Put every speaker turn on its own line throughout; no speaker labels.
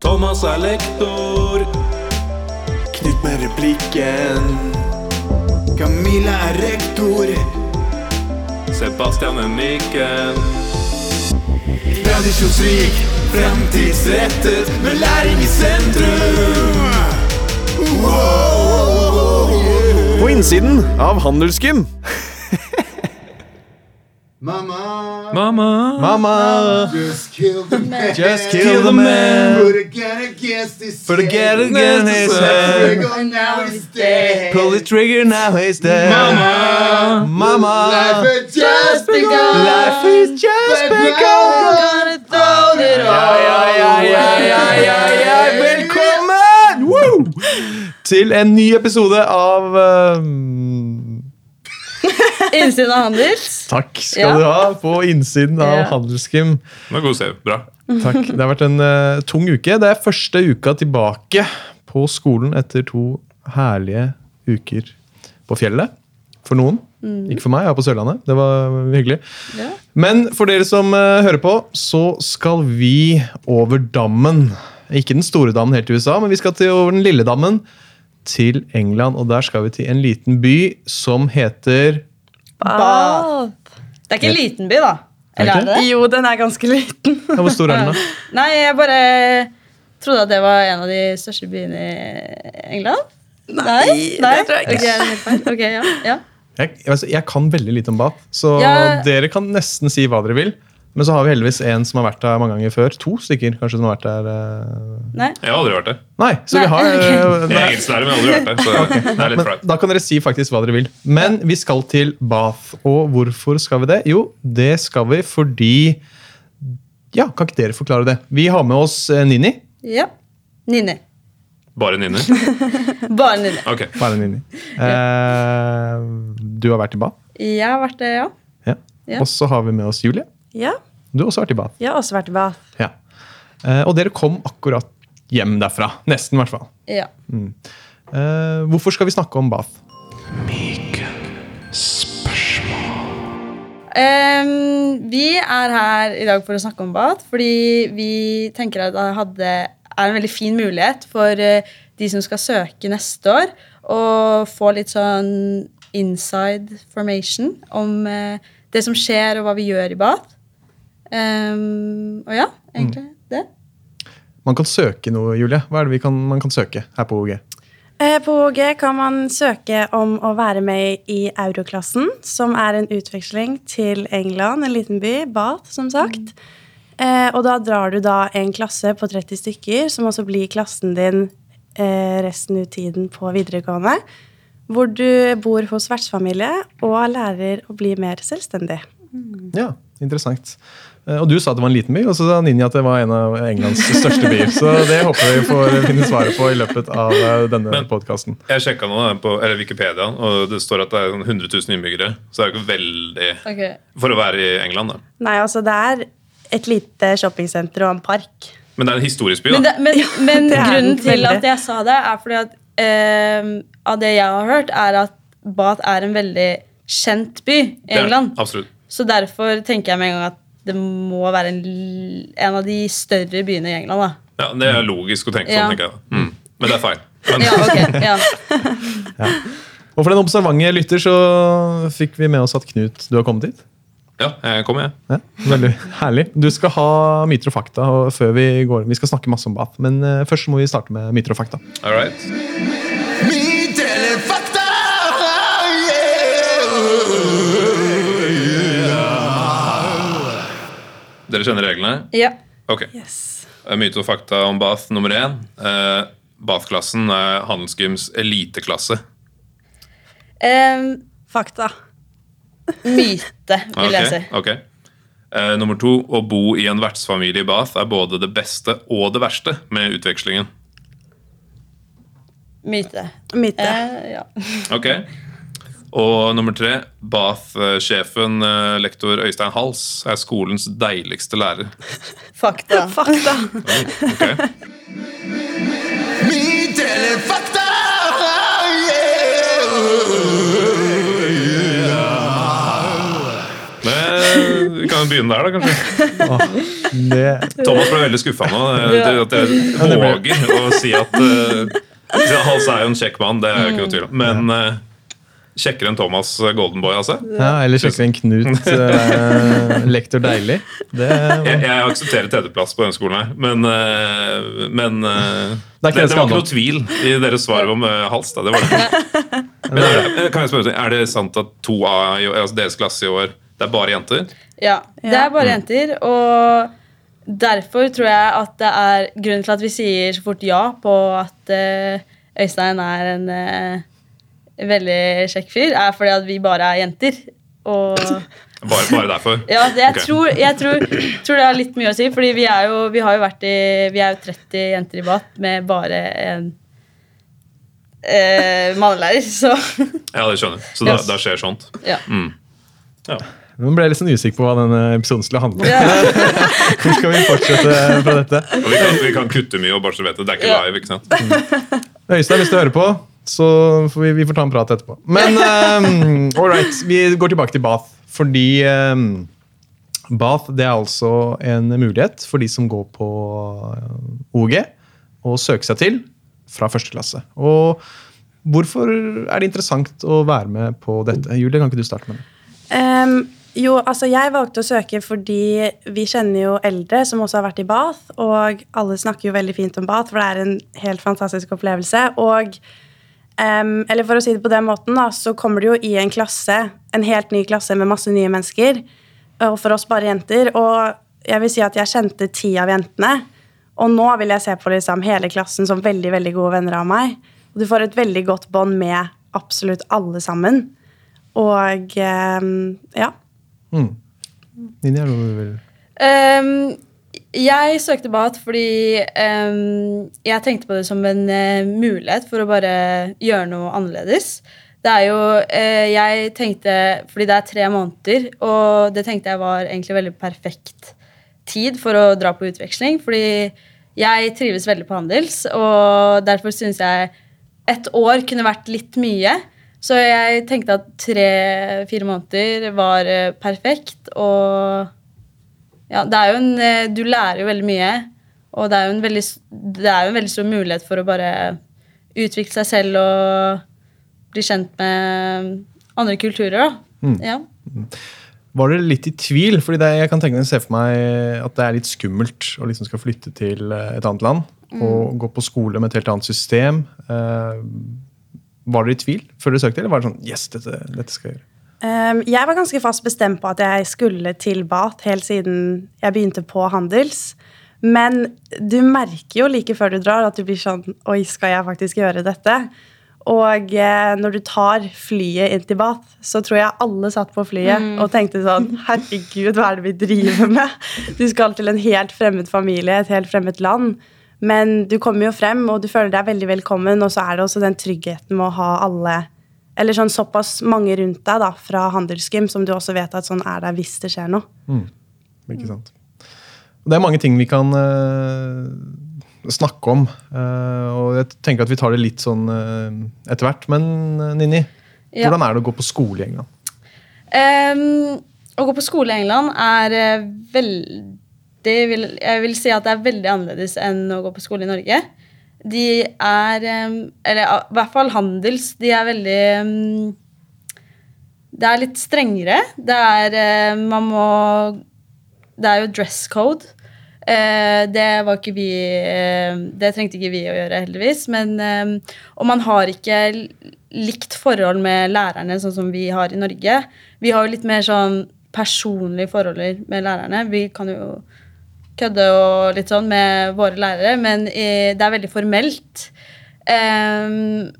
Thomas er lektor.
Knut med replikken. Camilla er rektor.
Sebastian er mikken.
Tradisjonsrik, fremtidsrettet, med læring i sentrum.
På innsiden av Handelsgym.
Mamma,
mama,
mama,
just kill the man.
just kill the man.
Put a gun against his
Put a gun against his
head.
the
Trigger, now he's dead.
Pull the trigger, now he's dead.
Mama,
Mama.
Life has just begun.
Life has just
But
begun.
gonna throw it
all ja. Velkommen Woo! til en ny episode av um,
Innsiden av Handels.
Takk skal
Ja.
du ha på innsiden av
Ja.
Handelsgym.
Det var god. Bra.
Takk. Det har vært en uh, tung uke. Det er første uka tilbake på skolen etter to herlige uker på fjellet. For noen. Ikke for meg, jeg er på Sørlandet. Det var hyggelig.
Ja.
Men for dere som uh, hører på, så skal vi over dammen. Ikke den store dammen helt til USA, men vi skal til over den lille dammen til England. Og der skal vi til en liten by som heter
Bath. Det er ikke en liten by, da. Eller
Er det?
Jo, den er ganske liten.
ja, Hvor stor er den, da?
Nei, jeg bare trodde at det var en av de største byene i England.
Nei, det tror jeg ikke.
Ok, det er helt feil. Ok, ja, ja.
Jeg, jeg, jeg kan veldig lite om Bath, så
Ja.
dere kan nesten si hva dere vil. Men så har vi heldigvis en som har vært der mange ganger før. To stykker kanskje som har vært der. eh.
Nei.
Jeg har aldri vært der.
Nei, så vi har eh,
Jeg er
nei,
engelsklærer, men jeg har aldri vært der. Så det er litt
men
flaut.
Da kan dere si faktisk hva dere vil. Men vi skal til Bath. Og hvorfor skal vi det? Jo, det skal vi fordi Ja, kan ikke dere forklare det? Vi har med oss eh, Nini.
Ja. Nini.
Bare Nini?
Bare Nini.
Okay.
Bare Nini. Eh, du har vært i Bath.
Jeg har vært det, ja.
Ja.
Ja.
Og så har vi med oss Julie.
Ja,
Du har også vært i Bath.
jeg har også vært i Bath.
Ja. Eh, og dere kom akkurat hjem derfra. Nesten, i hvert fall.
ja.
Mm. hvorfor skal vi snakke om Bath?
Um, vi er her i dag for å snakke om Bath, fordi vi tenker at det hadde, er en veldig fin mulighet for eh, de som skal søke neste år, å få litt sånn inside formation om eh, det som skjer, og hva vi gjør i Bath. Ehm, og ja, egentlig det.
Man kan søke noe, Julie. Hva er det vi kan, man kan søke her på OG?
Eh, På OG kan man søke om å være med i Euroklassen, som er en utveksling til England, en liten by, Bath, som sagt. Eh, og da drar du da en klasse på 30 stykker, som også blir klassen din eh, resten av tiden på videregående. Hvor du bor hos vertsfamilie og lærer å bli mer selvstendig.
Ja, interessant. Eh, Og du sa at det var en liten by, og så sa Ninja at det var en av Englands største byer. Så det håper vi får finne svaret på i løpet av eh, denne
Men-
podkasten.
Jeg sjekka nå på eller Wikipedia, og det står at det er sånn 100 000 innbyggere. Så det er jo ikke veldig
okay.
For å være i England, da.
Nei, altså det er et lite shoppingsenter og en park.
Men det er en historisk by,
Men,
da.
det, men, men
det er
grunnen til
veldig.
at jeg sa det, er fordi at eh, av det jeg har hørt, er at Bath er en veldig kjent by i
Det er-
England.
Absolutt.
Så derfor tenker jeg med en gang at det må være en, en av de større byene i England. da.
Ja, Det er logisk å tenke sånn,
Ja.
tenker jeg. Mm. Men det er feil. Men,
Ja, ok, ja.
Og for den observante lytter så fikk vi med oss at Knut, du har kommet hit.
ja, jeg kommer, jeg.
Ja, veldig herlig. Du skal ha myter og fakta før vi går. Vi skal snakke masse om Bath, men eh, først må vi starte med myter og fakta.
All right. Dere kjenner reglene?
ja.
Ok. Myte og fakta om Bath nummer én. Eh, Bath-klassen er Handelsgyms eliteklasse.
Em,
Fakta.
myte, vil jeg si.
ok. Eh, nummer to, å bo i en vertsfamilie i Bath er både det beste og det verste med utvekslingen.
Myte.
Myte.
Eh, ja.
Ok. Og nummer tre, Bath-sjefen, eh, lektor Øystein Hals, er skolens deiligste lærer.
Fakta.
Fakta.
Ok.
Myte eller fakta?
Men vi kan begynne der, da, kanskje.
Det,
Thomas ble veldig skuffa nå. det- At jeg våger å si at uh, Hals er jo en kjekk mann, det er jo ikke noe tvil om. Men eh, kjekkere enn Thomas Goldenboy, altså.
ja, eller kjekkere en Knut eh, lektor Deilig. Det,
Jeg, jeg aksepterer tredjeplass på denne skolen her, men, eh, men eh,
Det
det,
det
det var ikke noe tvil i deres svar om uh, hals. Da. Det var det. Men er det, kan jeg spørre, er det sant at to av altså deres klasse i år det er bare jenter?
Ja, det er bare jenter, og derfor tror jeg at det er grunnen til at vi sier så fort ja på at eh, Øystein er en eh, veldig kjekk fyr, er fordi at vi bare er jenter. Og
Bare, bare derfor?
ja, det, jeg,
okay.
tror, jeg tror, tror det har litt mye å si, fordi vi er jo, vi har jo vært i Vi er jo 30 jenter i BAT med bare en eh, mannelærer, så
Ja, det skjønner. Så da,
Yes.
da skjer sånt.
ja.
Mm. Ja.
Nå ble jeg litt sånn usikker på hva denne episoden skulle handle om.
ja.
Hvor skal vi fortsette fra dette?
Og vi, kan, vi kan kutte mye, og bare så vet det. Det er ikke
Ja.
live. ikke sant?
Øystein, hvis du hører på, så får vi, vi får ta en prat etterpå. Men um, all right, vi går tilbake til Bath. Fordi um, Bath det er altså en mulighet for de som går på uh, OG, å søke seg til fra første klasse. Og hvorfor er det interessant å være med på dette? Julie, kan ikke du starte med det?
Um, jo, altså jeg valgte å søke fordi vi kjenner jo eldre som også har vært i Bath, og alle snakker jo veldig fint om Bath, for det er en helt fantastisk opplevelse. Og ehm, eller for å si det på den måten, da, så kommer du jo i en klasse, en helt ny klasse med masse nye mennesker, og for oss bare jenter. Og jeg vil si at jeg kjente ti av jentene, og nå vil jeg se på liksom hele klassen som veldig, veldig gode venner av meg. Og du får et veldig godt bånd med absolutt alle sammen. Og um, ja.
Ninja, er det noe du vil
Ehm, jeg søkte BAT fordi um, jeg tenkte på det som en uh, mulighet for å bare gjøre noe annerledes. Det er jo uh, Jeg tenkte Fordi det er tre måneder, og det tenkte jeg var egentlig veldig perfekt tid for å dra på utveksling. Fordi jeg trives veldig på Handels, og derfor syns jeg et år kunne vært litt mye. Så jeg tenkte at tre-fire måneder var uh, perfekt. Og ja, det er jo en eh, Du lærer jo veldig mye. Og det er jo en veldig, det er jo en veldig stor mulighet for å bare utvikle seg selv og bli kjent med andre kulturer, da. Ja.
Var dere litt i tvil? Fordi det, jeg kan tenke meg, se for meg at det er litt skummelt å liksom skal flytte til eh, et annet land og gå på skole med et helt annet system. Uh, var dere i tvil før dere søkte, eller var det sånn Yes, dette, dette skal jeg gjøre?
Ehm, jeg var ganske fast bestemt på at jeg skulle til BAT helt siden jeg begynte på Handels. Men du merker jo like før du drar at du blir sånn Oi, skal jeg faktisk gjøre dette? Og eh, når du tar flyet inn til BAT, så tror jeg alle satt på flyet og tenkte sånn Herregud, hva er det vi driver med? Du skal til en helt fremmed familie, et helt fremmed land. Men du kommer jo frem, og du føler deg veldig velkommen. Og så er det også den tryggheten med å ha alle eller sånn såpass mange rundt deg da, fra Handelsgym, som du også vet at sånn er der hvis det skjer noe.
Ikke sant? Og det er mange ting vi kan uh, snakke om. Uh, og jeg tenker at vi tar det litt sånn uh, etter hvert. Men Ninni,
Ja.
hvordan er det å gå på skole i England?
Um, å gå på skole i England er veldig vil, Jeg vil si at det er veldig annerledes enn å gå på skole i Norge. De er Eller i hvert fall handels. De er veldig Det er litt strengere. Det er Man må Det er jo dress code. Eh, det var ikke vi Det trengte ikke vi å gjøre, heldigvis. Men, og man har ikke likt forhold med lærerne, sånn som vi har i Norge. Vi har jo litt mer sånn personlige forhold med lærerne. Vi kan jo kødde og litt sånn med våre lærere, men eh, det er veldig formelt. Um,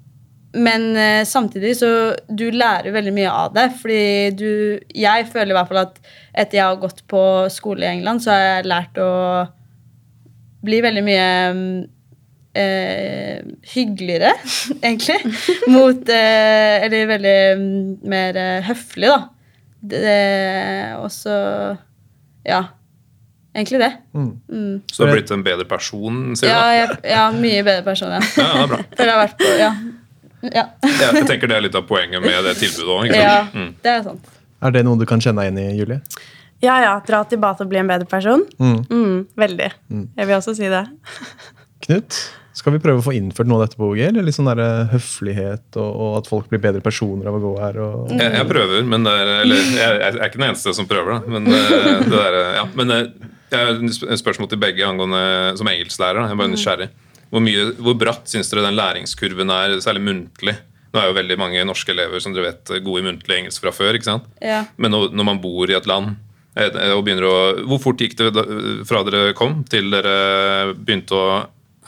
men eh, samtidig så du lærer veldig mye av det. Fordi du Jeg føler i hvert fall at etter jeg har gått på skole i England, så har jeg lært å bli veldig mye eh, hyggeligere, egentlig. Mot eh, Eller veldig mer eh, høflig, da. Det, og så Ja. Egentlig det. Mm.
Så du har blitt en bedre person, sier?
Ja, jeg, ja, mye bedre person, ja.
Ja, det er bra.
For jeg har vært på Ja. Ja,
Ja, jeg tenker Det er litt av poenget med det tilbudet òg.
ja
Mm.
det er sant.
Er det noe du kan kjenne deg igjen i, Julie?
Ja, ja. Dra til Bat og bli en bedre person. Mm, veldig. Jeg vil også si det.
Knut, skal vi prøve å få innført noe av dette på OG? Eller litt sånn der eh, høflighet og, og at folk blir bedre personer av å gå her? Og...
Jeg, jeg prøver, men det er, eller, jeg, jeg er ikke den eneste som prøver. Da, men eh, det der, ja, men eh, jeg har et spørsmål til begge angående som engelsklærer. Jeg er bare nysgjerrig. Hvor, mye, hvor bratt syns dere den læringskurven er, særlig muntlig? Nå er jo veldig mange norske elever som dere vet gode i muntlig engelsk fra før. ikke sant?
Ja.
Men når, man bor i et land eh, og begynner å, Hvor fort gikk det fra dere kom, til dere begynte å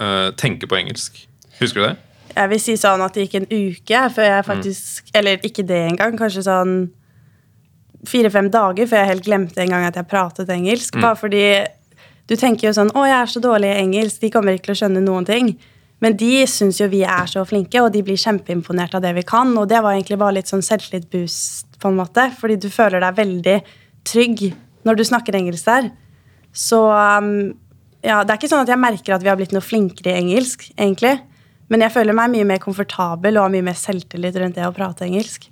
uh, tenke på engelsk? Husker du det?
Jeg vil si sånn at det gikk en uke før jeg faktisk Eller ikke det engang. Kanskje sånn fire-fem dager før jeg helt glemte en gang at jeg pratet engelsk. Bare fordi du tenker jo sånn Å, jeg er så dårlig i engelsk. De kommer ikke til å skjønne noen ting. Men de syns jo vi er så flinke, og de blir kjempeimponert av det vi kan. Og det var egentlig bare litt sånn selvtillit-boost, på en måte. Fordi du føler deg veldig trygg når du snakker engelsk der. Så um, ja, det er ikke sånn at jeg merker at vi har blitt noe flinkere i engelsk, egentlig. Men jeg føler meg mye mer komfortabel og har mye mer selvtillit rundt det å prate engelsk.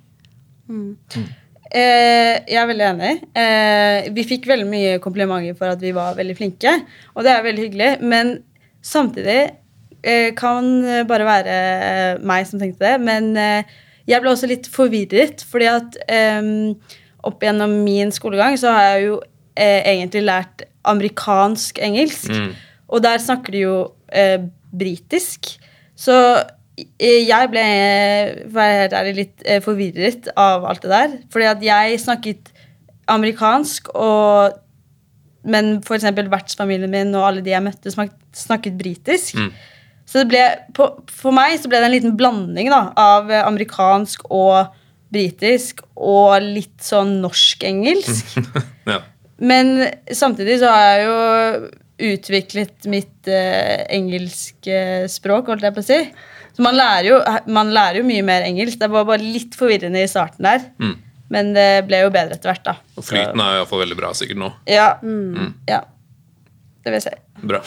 Eh, jeg er veldig enig. Eh, vi fikk veldig mye komplimenter for at vi var veldig flinke, og det er veldig hyggelig. Men samtidig eh, kan bare være eh, meg som tenkte det. Men eh, jeg ble også litt forvirret, fordi at eh, opp gjennom min skolegang så har jeg jo egentlig lært amerikansk engelsk. Og der snakker de jo britisk. Så jeg ble for helt ærlig, litt eh, forvirret av alt det der. Fordi at jeg snakket amerikansk, og, men eksempel vertsfamilien min og alle de jeg møtte, smak, snakket britisk. Så det ble, på, for meg så ble det en liten blanding da, av eh, amerikansk og britisk og litt sånn norsk-engelsk.
Ja.
Men samtidig så har jeg jo utviklet mitt eh, engelske språk, holdt jeg på å si. Så man lærer, jo, man lærer jo mye mer engelsk. Det var bare litt forvirrende i starten der.
Mm.
Men det ble jo bedre etter hvert, da.
Og flyten er iallfall veldig bra sikkert nå.
Ja. ja. Det vil jeg si.
Bra.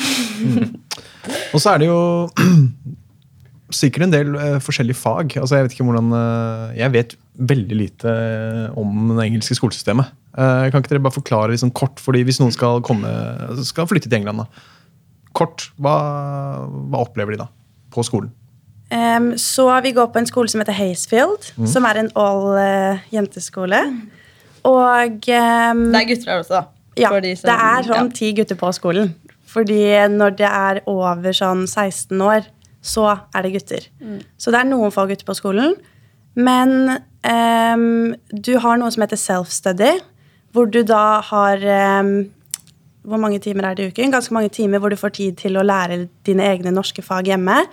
Og så er det jo sikkert en del uh, forskjellige fag. Altså, jeg vet ikke hvordan uh, Jeg vet veldig lite eh, om det engelske skolesystemet. Uh, kan ikke dere bare forklare liksom kort, fordi hvis noen skal, komme, skal flytte til England, da. Kort, hva, hva opplever de da på skolen?
Em, så vi går på en skole som heter Haysfield, som er en all-jenteskole. Og um,
Det er gutter her også, da.
ja,
de som-
det er sånn
ja.
ti gutter på skolen. Fordi når det er over sånn 16 år, så er det gutter. Så det er noen få gutter på skolen. Men um, du har noe som heter self-study, hvor du da har Hvor mange timer er det i uken? Ganske mange timer hvor du får tid til å lære dine egne norske fag hjemme.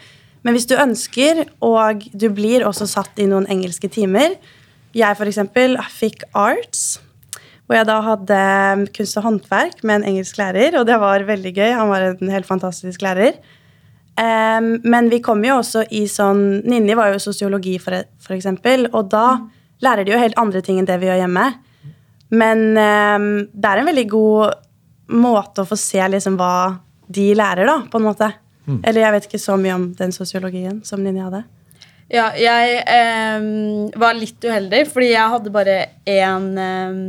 Men hvis du ønsker, og du blir også satt i noen engelske timer Jeg eksempel fikk arts, hvor jeg da hadde kunst og håndverk med en engelsk lærer, og det var veldig gøy. Han var en helt fantastisk lærer. Um, men vi kom jo også i sånn Ninni var jo sosiologi, for, for eksempel, og da lærer de jo helt andre ting enn det vi gjør hjemme. Men um, det er en veldig god måte å få se liksom hva de lærer, da, på en måte. Eller jeg vet ikke så mye om den sosiologien som Ninja hadde.
Ja, jeg ehm, var litt uheldig, fordi jeg hadde bare én ehm,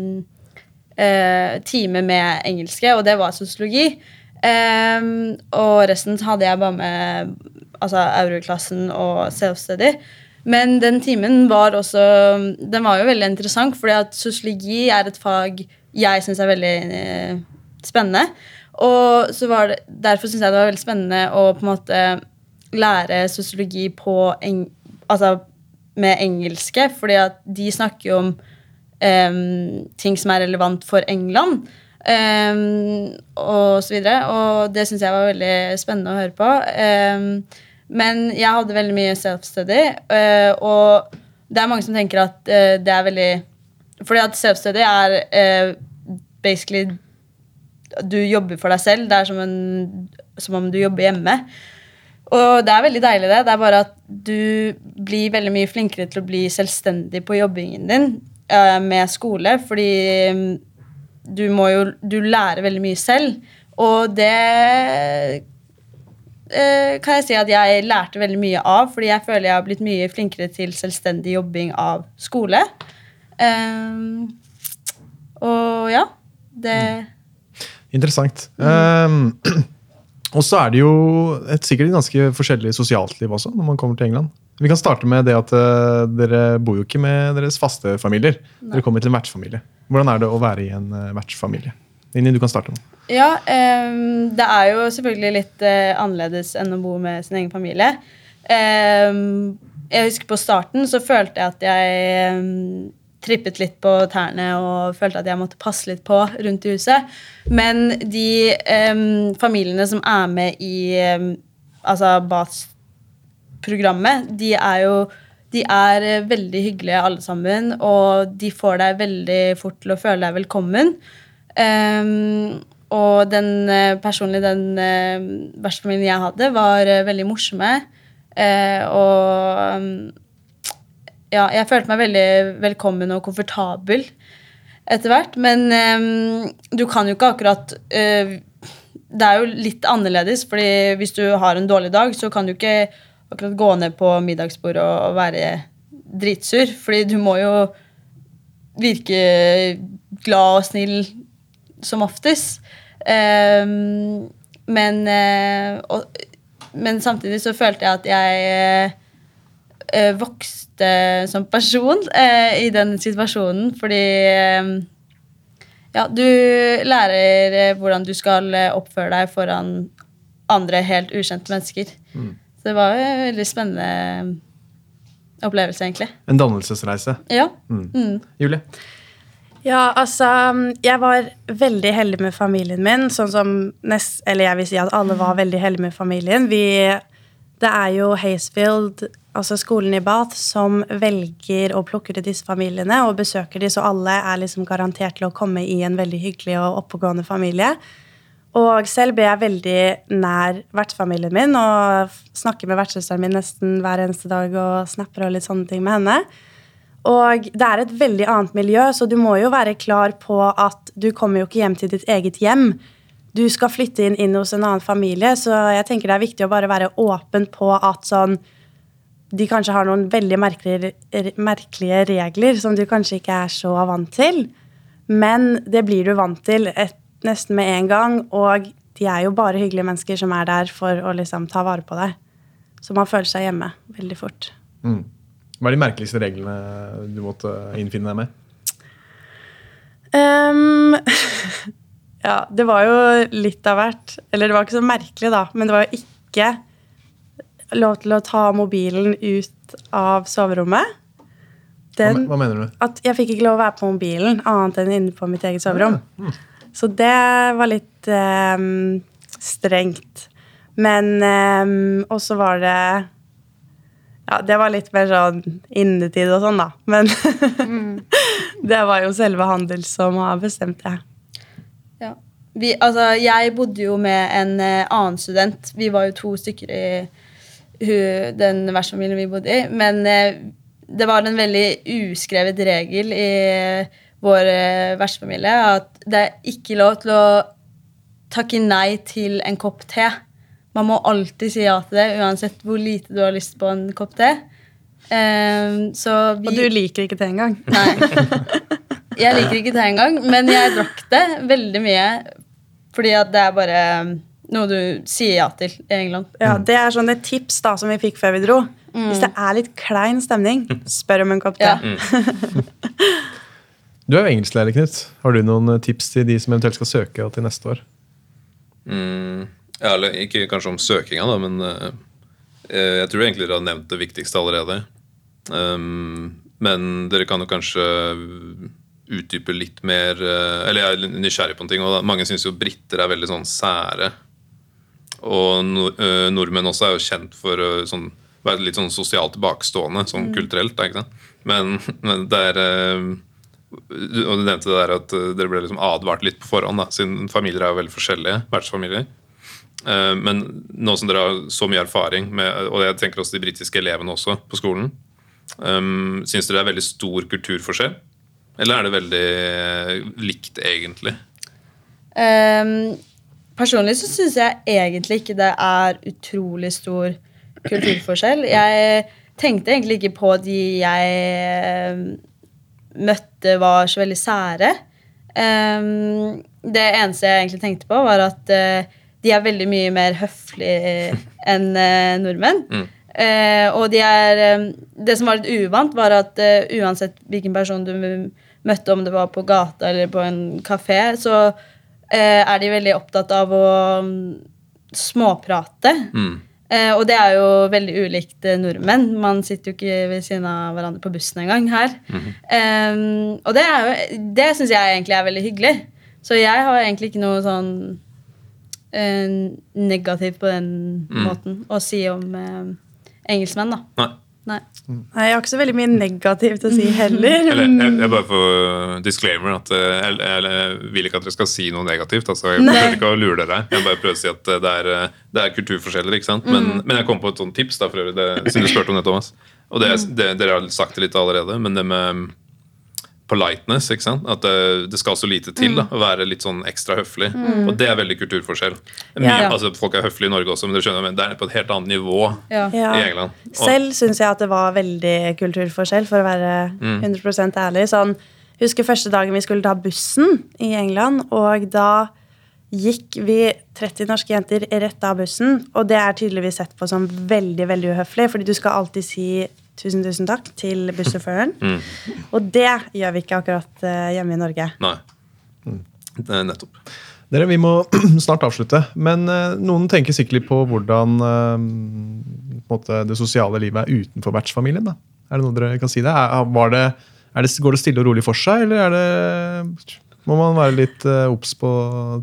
eh, time med engelske, og det var sosiologi. Ehm, og resten hadde jeg bare med altså, euroklassen og self-study. Men den timen var også Den var jo veldig interessant, fordi at sosiologi er et fag jeg syns er veldig eh, spennende. Og så var det, derfor syns jeg det var veldig spennende å på en måte lære sosiologi på eng, altså med engelske, fordi at de snakker jo om um, ting som er relevant for England. Um, og så videre. Og det syns jeg var veldig spennende å høre på. Um, men jeg hadde veldig mye self-study, uh, og det er mange som tenker at uh, det er veldig Fordi at self-study er uh, basically du jobber for deg selv. Det er som, en, som om du jobber hjemme. Og det er veldig deilig, det. Det er bare at du blir veldig mye flinkere til å bli selvstendig på jobbingen din eh, med skole, fordi mm, du må jo Du lærer veldig mye selv, og det eh, kan jeg si at jeg lærte veldig mye av, fordi jeg føler jeg har blitt mye flinkere til selvstendig jobbing av skole. Ehm, og ja, Det
Interessant. Ehm, og så er det jo et sikkert ganske forskjellig sosialt liv også når man kommer til England. Vi kan starte med det at uh, dere bor jo ikke med deres faste familier. Dere kommer til en vertsfamilie. Hvordan er det å være i en uh, vertsfamilie? Inni, du kan starte med.
Ja, um, det er jo selvfølgelig litt uh, annerledes enn å bo med sin egen familie. Um, jeg husker på starten så følte jeg at jeg ehm, trippet litt på tærne og følte at jeg måtte passe litt på rundt i huset. Men de um, familiene som er med i um, altså BATS-programmet, de er jo de er eh, veldig hyggelige alle sammen, og de får deg veldig fort til å føle deg velkommen. Um, og den personlige, personlig, den uh, vertsfamilien jeg hadde, var uh, veldig morsomme. Uh, og ja, jeg følte meg veldig velkommen og komfortabel etter hvert. Men um, du kan jo ikke akkurat uh, Det er jo litt annerledes, fordi hvis du har en dårlig dag, så kan du ikke akkurat gå ned på middagsbordet og, være dritsur. Fordi du må jo virke glad og snill som oftest. Um, men, uh, og, men samtidig så følte jeg at jeg eh, vokste som person eh, i den situasjonen, fordi eh, ja, du lærer eh, hvordan du skal eh, oppføre deg foran andre helt ukjente mennesker. Så det var en veldig spennende opplevelse, egentlig.
En dannelsesreise.
Ja.
Mm. Julie?
Ja, altså Jeg var veldig heldig med familien min. Sånn som nest, Eller jeg vil si at alle var veldig heldige med familien. Vi, det er jo Haysfield, altså skolen i Bath, som velger å plukke ut disse familiene og besøker de, så alle er liksom garantert til å komme i en veldig hyggelig og oppegående familie. Og selv ble jeg veldig nær vertsfamilien min og snakker med vertssøsteren min nesten hver eneste dag og snapper og litt sånne ting med henne. Og det er et veldig annet miljø, så du må jo være klar på at du kommer jo ikke hjem til ditt eget hjem. Du skal flytte inn, inn hos en annen familie, så jeg tenker det er viktig å bare være åpen på at sånn De kanskje har noen veldig merkelige, merkelige regler som du kanskje ikke er så vant til. Men det blir du vant til et, nesten med en gang, og de er jo bare hyggelige mennesker som er der for å liksom ta vare på deg. Så man føler seg hjemme veldig fort.
Mm. Hva er de merkeligste reglene du måtte innfinne deg med?
Ehm, ja, det var jo litt av hvert. Eller det var ikke så merkelig, da. Men det var jo ikke lov til å ta mobilen ut av soverommet. Den,
hva mener du?
at jeg fikk ikke lov å være på mobilen annet enn inne på mitt eget soverom. Så det var litt ehm, strengt. Men um, også var det Ja, det var litt mer sånn innetid og sånn, da. Men det var jo selve handel som har bestemt det.
Ja. Vi, altså, jeg bodde jo med en eh, annen student. Vi var jo to stykker i hun, den vertsfamilien vi bodde i. Men eh, det var en veldig uskrevet regel i vår eh, vertsfamilie at det er ikke lov til å takke nei til en kopp te. Man må alltid si ja til det, uansett hvor lite du har lyst på en kopp te. Um, så vi,
Og du liker ikke det engang.
Nei. Jeg liker ikke te engang, men jeg drakk det veldig mye. Fordi at det er bare noe du sier ja til i England.
Ja, Det er sånn et tips da som vi fikk før vi dro. Hvis det er litt klein stemning, spør om en kopp te.
Ja.
Du er jo engelsklærer, Knut. Har du noen tips til de som eventuelt skal søke til neste år?
Mm, ja, eller ikke kanskje om søkinga, da, men eh, eh, jeg tror egentlig dere har nevnt det viktigste allerede. Um, men dere kan jo kanskje utdype litt mer eh, Eller jeg er nysgjerrig på en ting. Og mange syns jo briter er veldig sånn sære. Og eh, nordmenn også er jo kjent for å sånn, være litt sånn sosialt tilbakestående, sånn kulturelt. Da, ikke sant? Men, men det er eh, og du nevnte det der at eh, dere ble liksom advart litt på forhånd, da, siden familier er jo veldig forskjellige. vertsfamilier. Eh, Men nå som dere har så mye erfaring, med, og jeg tenker også de britiske elevene også på skolen, syns dere det er veldig stor kulturforskjell? Eller er det veldig eh, likt, egentlig?
Um, personlig så syns jeg egentlig ikke det er utrolig stor kulturforskjell. Jeg tenkte egentlig ikke på de jeg eh, møtte var så veldig sære. Um, det eneste jeg egentlig tenkte på, var at uh, de er veldig mye mer høflige enn uh, nordmenn. Eh, og de er um, Det som var litt uvant, var at uansett hvilken person du møtte, om det var på gata eller på en kafé, så eh, er de veldig opptatt av å mm, småprate.
Mm.
Eh, og det er jo veldig ulikt eh, nordmenn. Man sitter jo ikke ved siden av hverandre på bussen engang her. Eh, og det, er jo, det syns jeg egentlig er veldig hyggelig. Så jeg har egentlig ikke noe sånn eh, negativt på den måten å si om eh, engelskmenn, da.
Nei.
Nei.
Nei, jeg har ikke så veldig mye negativt å si heller.
Eller, jeg, jeg bare får disclaimer at jeg, jeg, jeg vil ikke at dere skal si noe negativt. Altså, jeg prøver ikke å lure dere. Jeg bare prøver å si at eh, det er, eh, det er kulturforskjeller. ikke sant? Men, men jeg kom på et sånt tips, da, for øvrig, det, siden du spurte om det, Thomas. Og det, det, Dere har sagt det litt allerede, men det med mm, politeness. ikke sant? At det, det skal så lite til da, å være litt sånn ekstra høflig. Og det er veldig kulturforskjell. Mye,
Ja.
altså, folk er høflige i Norge også, men dere skjønner, men det er på et helt annet nivå
Ja.
Ja.
i England. Og-
Selv syns jeg at det var veldig kulturforskjell, for å være 100% ærlig. Sånn, husker første dagen vi skulle ta bussen i England, og da gikk vi 30 norske jenter rett av bussen, og det er tydeligvis sett på som veldig veldig uhøflig, fordi du skal alltid si tusen, tusen takk til bussjåføren. Og det gjør vi ikke akkurat eh, hjemme i Norge.
Nei. Det nettopp.
Dere, Vi må snart avslutte, men eh, noen tenker sikkert på hvordan eh, på måte, det sosiale livet er utenfor vertsfamilien. da. Er det noe dere kan si det? Er, var det, er det går det stille og rolig for seg, eller er det, må man være litt obs på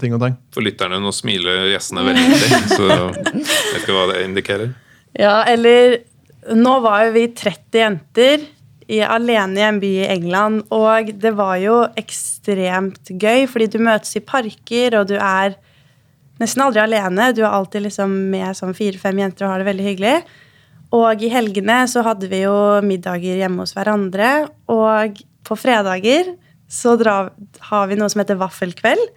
ting og tang?
For lytterne, nå smiler gjestene veldig, så jeg vet ikke hva det indikerer.
Ja, eller Nå var jo vi 30 jenter i, alene i en by i England, og det var jo ekstremt gøy, fordi du møtes i parker, og du er nesten aldri alene. Du er alltid liksom med sånn fire-fem jenter og har det veldig hyggelig. Og i helgene så hadde vi jo middager hjemme hos hverandre, og på fredager så drar, har vi noe som heter vaffelkveld,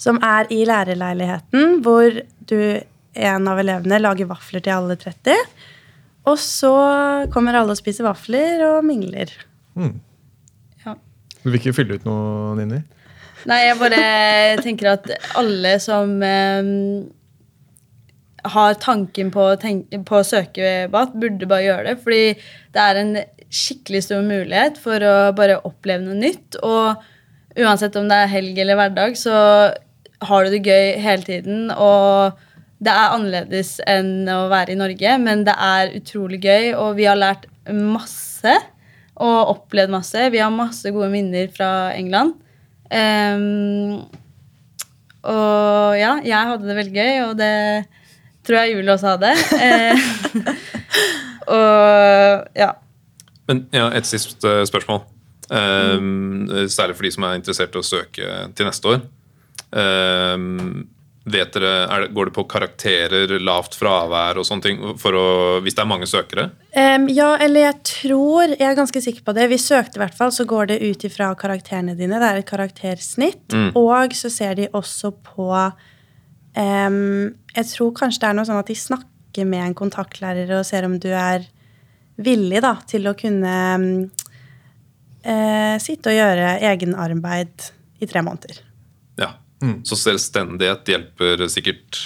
som er i lærerleiligheten, hvor du, en av elevene, lager vafler til alle 30. Og så kommer alle og spiser vafler og mingler.
Ja.
Du vil ikke fylle ut noe, Nini?
Nei, jeg bare tenker at alle som eh, har tanken på, å på å søke BAT, burde bare gjøre det. Fordi det er en skikkelig stor mulighet for å bare oppleve noe nytt. Og uansett om det er helg eller hverdag, så har du det gøy hele tiden. Og det er annerledes enn å være i Norge, men det er utrolig gøy, og vi har lært masse og opplevd masse. Vi har masse gode minner fra England. Um, og ja, jeg hadde det veldig gøy, og det tror jeg Julie også hadde. Eh, og ja.
Men ja, et siste spørsmål. Um, særlig for de som er interessert i å søke til neste år. Um, vet dere, er det, Går det på karakterer, lavt fravær og sånne ting å, hvis det er mange søkere?
Um, ja, eller jeg tror Jeg er ganske sikker på det. Vi søkte i hvert fall, så går det ut ifra karakterene dine. Det er et karaktersnitt. Og så ser de også på um, Jeg tror kanskje det er noe sånn at de snakker med en kontaktlærer og ser om du er villig da, til å kunne um, uh, sitte og gjøre egenarbeid i tre måneder.
Ja. Så selvstendighet hjelper sikkert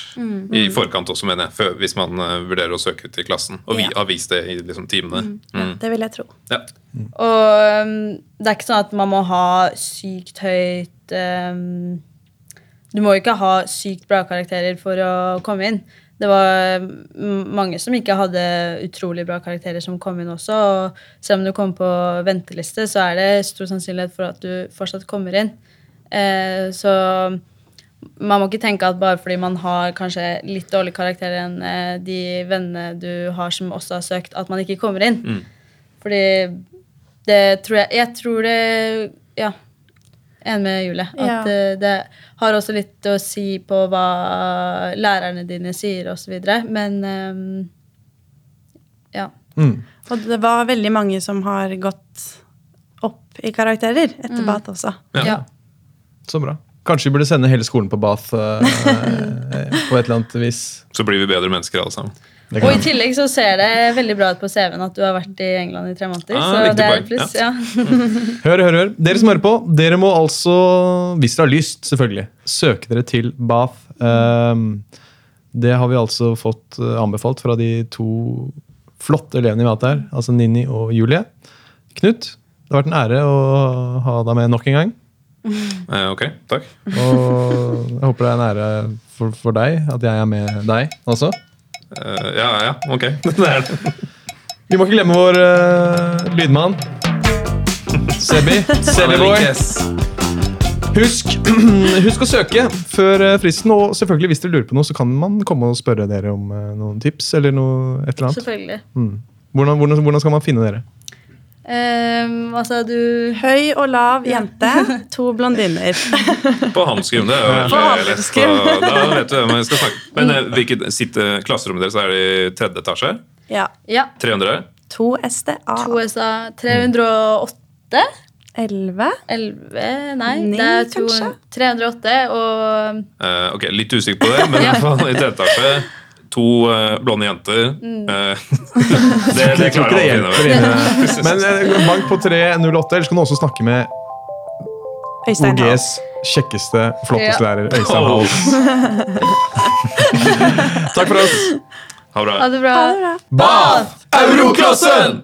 i forkant også, mener jeg, før- hvis man eh, vurderer å søke ut i klassen. Og vi
Ja.
har vist det i liksom, timene. Mm.
Det vil jeg tro.
Ja.
Og um, det er ikke sånn at man må ha sykt høyt um, Du må ikke ha sykt bra karakterer for å komme inn. Det var mm, mange som ikke hadde utrolig bra karakterer som kom inn også. Og selv om du kommer på venteliste, så er det stor sannsynlighet for at du fortsatt kommer inn. Eh, så man må ikke tenke at bare fordi man har kanskje litt dårlig karakter enn eh, de vennene du har som også har søkt, at man ikke kommer inn. Fordi det tror jeg Jeg tror det Ja. Enig med Julie. At
Ja.
eh, det har også litt å si på hva lærerne dine sier, osv. Men um, ja.
Og det var veldig mange som har gått opp i karakterer etter BAT også.
Ja.
ja.
Så bra. Kanskje vi burde sende hele skolen på Bath uh, på et eller annet vis.
Så blir vi bedre mennesker alle sammen.
Og i tillegg så ser det veldig bra ut på CV-en at du har vært i England i tre måneder.
Ah,
så det er pluss.
ja.
Ja.
Hør, hør, hør. Dere som hører på, dere må altså, hvis dere har lyst, selvfølgelig, søke dere til Bath. Um, det har vi altså fått eh, anbefalt fra de to flotte elevene vi har hatt her, altså Nini og Julie. Knut, det har vært en ære å ha deg med nok en gang.
Eh, ok, takk.
Og jeg håper det er en ære for, for deg at jeg er med deg også.
Eh, ja, ja, ok. Det er det.
Vi må ikke glemme vår uh, lydmann. Sebi. Sebi boy. Husk, husk å søke før fristen, og selvfølgelig hvis dere lurer på noe, så kan man komme og spørre dere om noen tips. eller noe, et eller annet.
Selvfølgelig.
Hvordan, hvordan, hvordan skal man finne dere?
Um, altså, du
Høy og lav jente, to blondiner.
På Hansgym, det er jo
På
veldig lett. Da vet du hvem jeg skal snakke Men eh, hvilket sitter klasserommet deres? Er det i tredje etasje?
Ja.
Ja.
300?
To SDA.
2 SDA. 308?
11.
11 Nei,
9,
det er to, 308 og
uh, ok, Litt usikker på det, men i hvert fall i tredje etasje. To eh, blonde jenter. Mm. det, det
Jeg
klarer
ikke
alle å finne.
ut. Men eh, bank på 308, eller skal kan du også snakke med
Øystein
OGs kjekkeste, flotteste
Ja.
lærer, Øystein Hall. Takk for oss.
Ha det bra.
Ha det bra.
Ha det bra.
Bath! Euroklassen!